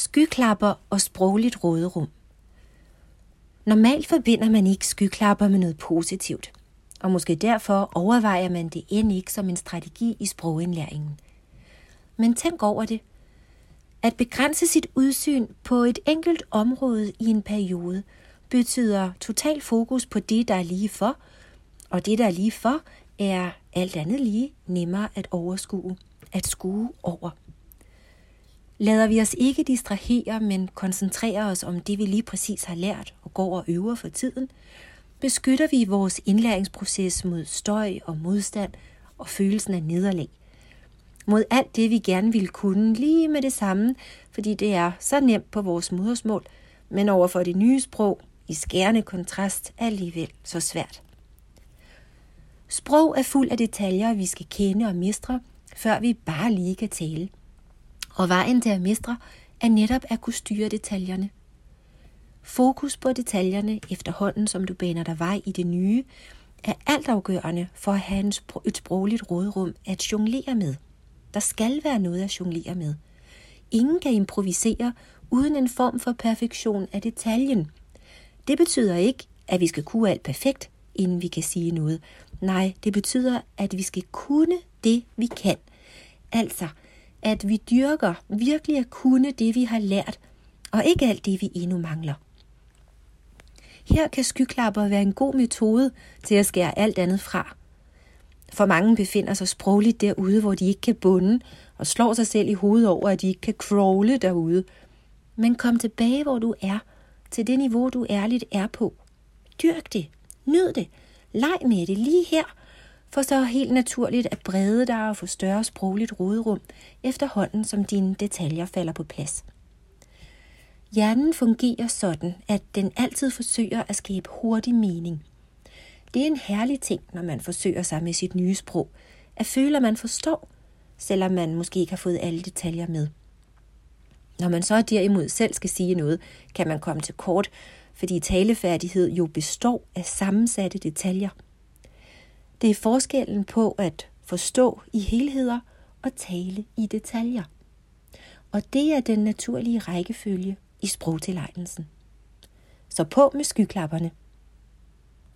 Skyklapper og sprogligt råderum. Normalt forbinder man ikke skyklapper med noget positivt, og måske derfor overvejer man det end ikke som en strategi i sprogindlæringen. Men tænk over det. At begrænse sit udsyn på et enkelt område i en periode betyder total fokus på det, der er lige for, og det, der er lige for, er alt andet lige nemmere at overskue, at skue over. Lader vi os ikke distrahere, men koncentrerer os om det, vi lige præcis har lært og går og øver for tiden, beskytter vi vores indlæringsproces mod støj og modstand og følelsen af nederlag. Mod alt det, vi gerne ville kunne lige med det samme, fordi det er så nemt på vores modersmål, men over for det nye sprog i skærende kontrast alligevel så svært. Sprog er fuld af detaljer, vi skal kende og mestre, før vi bare lige kan tale – og vejen til at mestre er netop at kunne styre detaljerne. Fokus på detaljerne efterhånden, som du baner dig vej i det nye, er altafgørende for at have et sprogligt rådrum at jonglere med. Der skal være noget at jonglere med. Ingen kan improvisere uden en form for perfektion af detaljen. Det betyder ikke, at vi skal kunne alt perfekt, inden vi kan sige noget. Nej, det betyder, at vi skal kunne det, vi kan. Altså, at vi dyrker virkelig at kunne det, vi har lært, og ikke alt det, vi endnu mangler. Her kan skyklapper være en god metode til at skære alt andet fra. For mange befinder sig sprogligt derude, hvor de ikke kan bunde, og slår sig selv i hovedet over, at de ikke kan crawle derude. Men kom tilbage, hvor du er, til det niveau, du ærligt er på. Dyrk det. Nyd det. Leg med det lige her, for så helt naturligt at brede dig og få større sprogligt råderum, efterhånden som dine detaljer falder på plads. Hjernen fungerer sådan, at den altid forsøger at skabe hurtig mening. Det er en herlig ting, når man forsøger sig med sit nye sprog, at føle, at man forstår, selvom man måske ikke har fået alle detaljer med. Når man så derimod selv skal sige noget, kan man komme til kort, fordi talefærdighed jo består af sammensatte detaljer – det er forskellen på at forstå i helheder og tale i detaljer. Og det er den naturlige rækkefølge i sprogtilegnelsen. Så på med skyklapperne.